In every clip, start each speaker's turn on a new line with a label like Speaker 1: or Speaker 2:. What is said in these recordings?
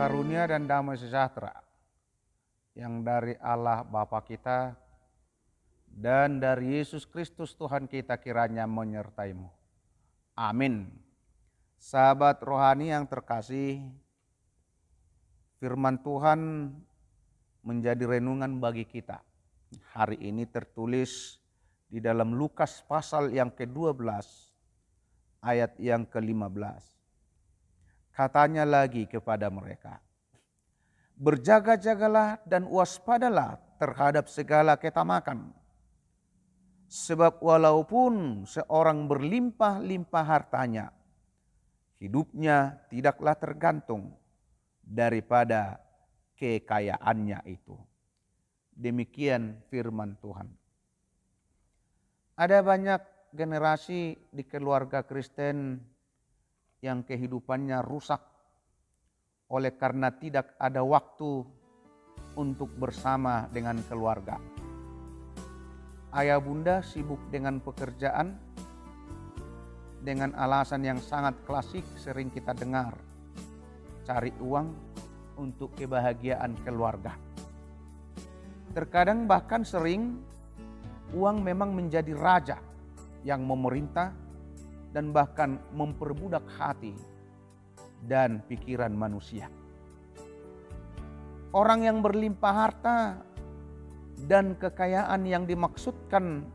Speaker 1: karunia dan damai sejahtera yang dari Allah Bapa kita dan dari Yesus Kristus Tuhan kita kiranya menyertaimu. Amin. Sahabat rohani yang terkasih, firman Tuhan menjadi renungan bagi kita. Hari ini tertulis di dalam Lukas pasal yang ke-12 ayat yang ke-15. Katanya lagi kepada mereka, Berjaga-jagalah dan waspadalah terhadap segala ketamakan. Sebab walaupun seorang berlimpah-limpah hartanya, hidupnya tidaklah tergantung daripada kekayaannya itu. Demikian firman Tuhan. Ada banyak generasi di keluarga Kristen yang kehidupannya rusak oleh karena tidak ada waktu untuk bersama dengan keluarga. Ayah bunda sibuk dengan pekerjaan dengan alasan yang sangat klasik sering kita dengar. Cari uang untuk kebahagiaan keluarga. Terkadang bahkan sering uang memang menjadi raja yang memerintah dan bahkan memperbudak hati dan pikiran manusia. Orang yang berlimpah harta dan kekayaan yang dimaksudkan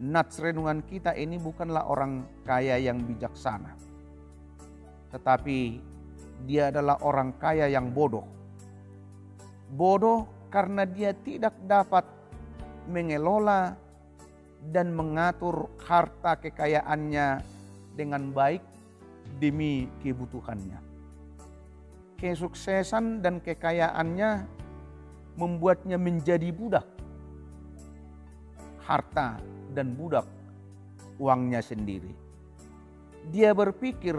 Speaker 1: nats renungan kita ini bukanlah orang kaya yang bijaksana. Tetapi dia adalah orang kaya yang bodoh. Bodoh karena dia tidak dapat mengelola dan mengatur harta kekayaannya dengan baik demi kebutuhannya. Kesuksesan dan kekayaannya membuatnya menjadi budak. Harta dan budak uangnya sendiri. Dia berpikir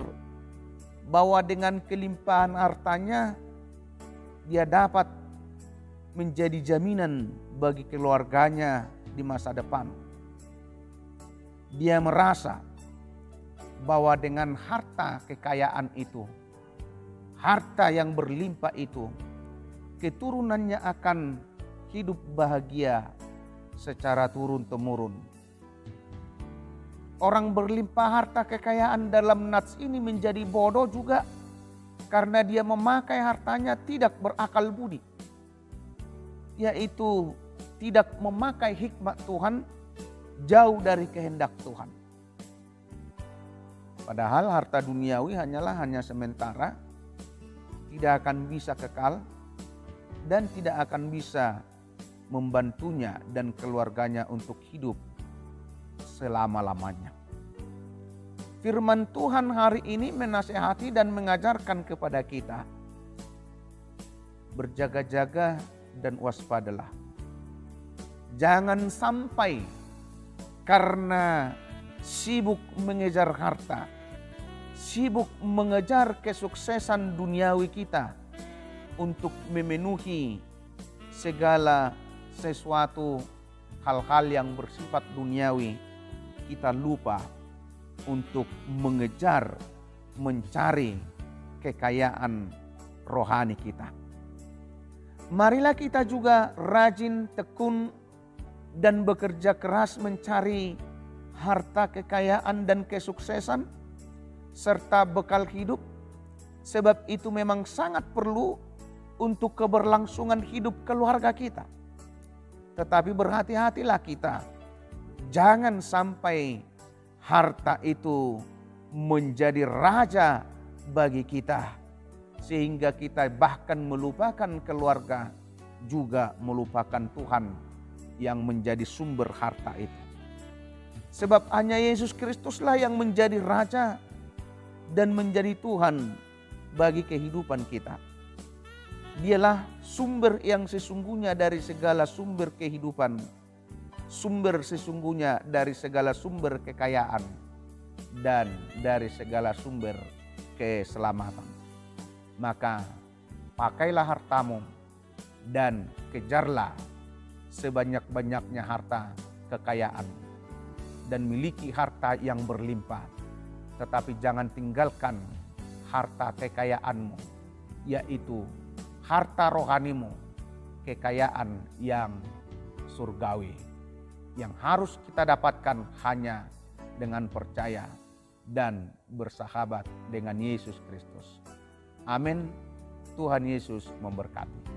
Speaker 1: bahwa dengan kelimpahan hartanya dia dapat menjadi jaminan bagi keluarganya di masa depan dia merasa bahwa dengan harta kekayaan itu, harta yang berlimpah itu, keturunannya akan hidup bahagia secara turun-temurun. Orang berlimpah harta kekayaan dalam nats ini menjadi bodoh juga karena dia memakai hartanya tidak berakal budi, yaitu tidak memakai hikmat Tuhan jauh dari kehendak Tuhan. Padahal harta duniawi hanyalah hanya sementara, tidak akan bisa kekal, dan tidak akan bisa membantunya dan keluarganya untuk hidup selama-lamanya. Firman Tuhan hari ini menasehati dan mengajarkan kepada kita, berjaga-jaga dan waspadalah. Jangan sampai karena sibuk mengejar harta, sibuk mengejar kesuksesan duniawi kita untuk memenuhi segala sesuatu hal-hal yang bersifat duniawi, kita lupa untuk mengejar, mencari kekayaan rohani kita. Marilah kita juga rajin, tekun, dan bekerja keras mencari harta kekayaan dan kesuksesan serta bekal hidup sebab itu memang sangat perlu untuk keberlangsungan hidup keluarga kita. Tetapi berhati-hatilah kita. Jangan sampai harta itu menjadi raja bagi kita sehingga kita bahkan melupakan keluarga juga melupakan Tuhan yang menjadi sumber harta itu. Sebab hanya Yesus Kristuslah yang menjadi raja dan menjadi Tuhan bagi kehidupan kita. Dialah sumber yang sesungguhnya dari segala sumber kehidupan, sumber sesungguhnya dari segala sumber kekayaan, dan dari segala sumber keselamatan. Maka pakailah hartamu dan kejarlah sebanyak-banyaknya harta kekayaan dan miliki harta yang berlimpah. Tetapi jangan tinggalkan harta kekayaanmu yaitu harta rohanimu, kekayaan yang surgawi yang harus kita dapatkan hanya dengan percaya dan bersahabat dengan Yesus Kristus. Amin. Tuhan Yesus memberkati.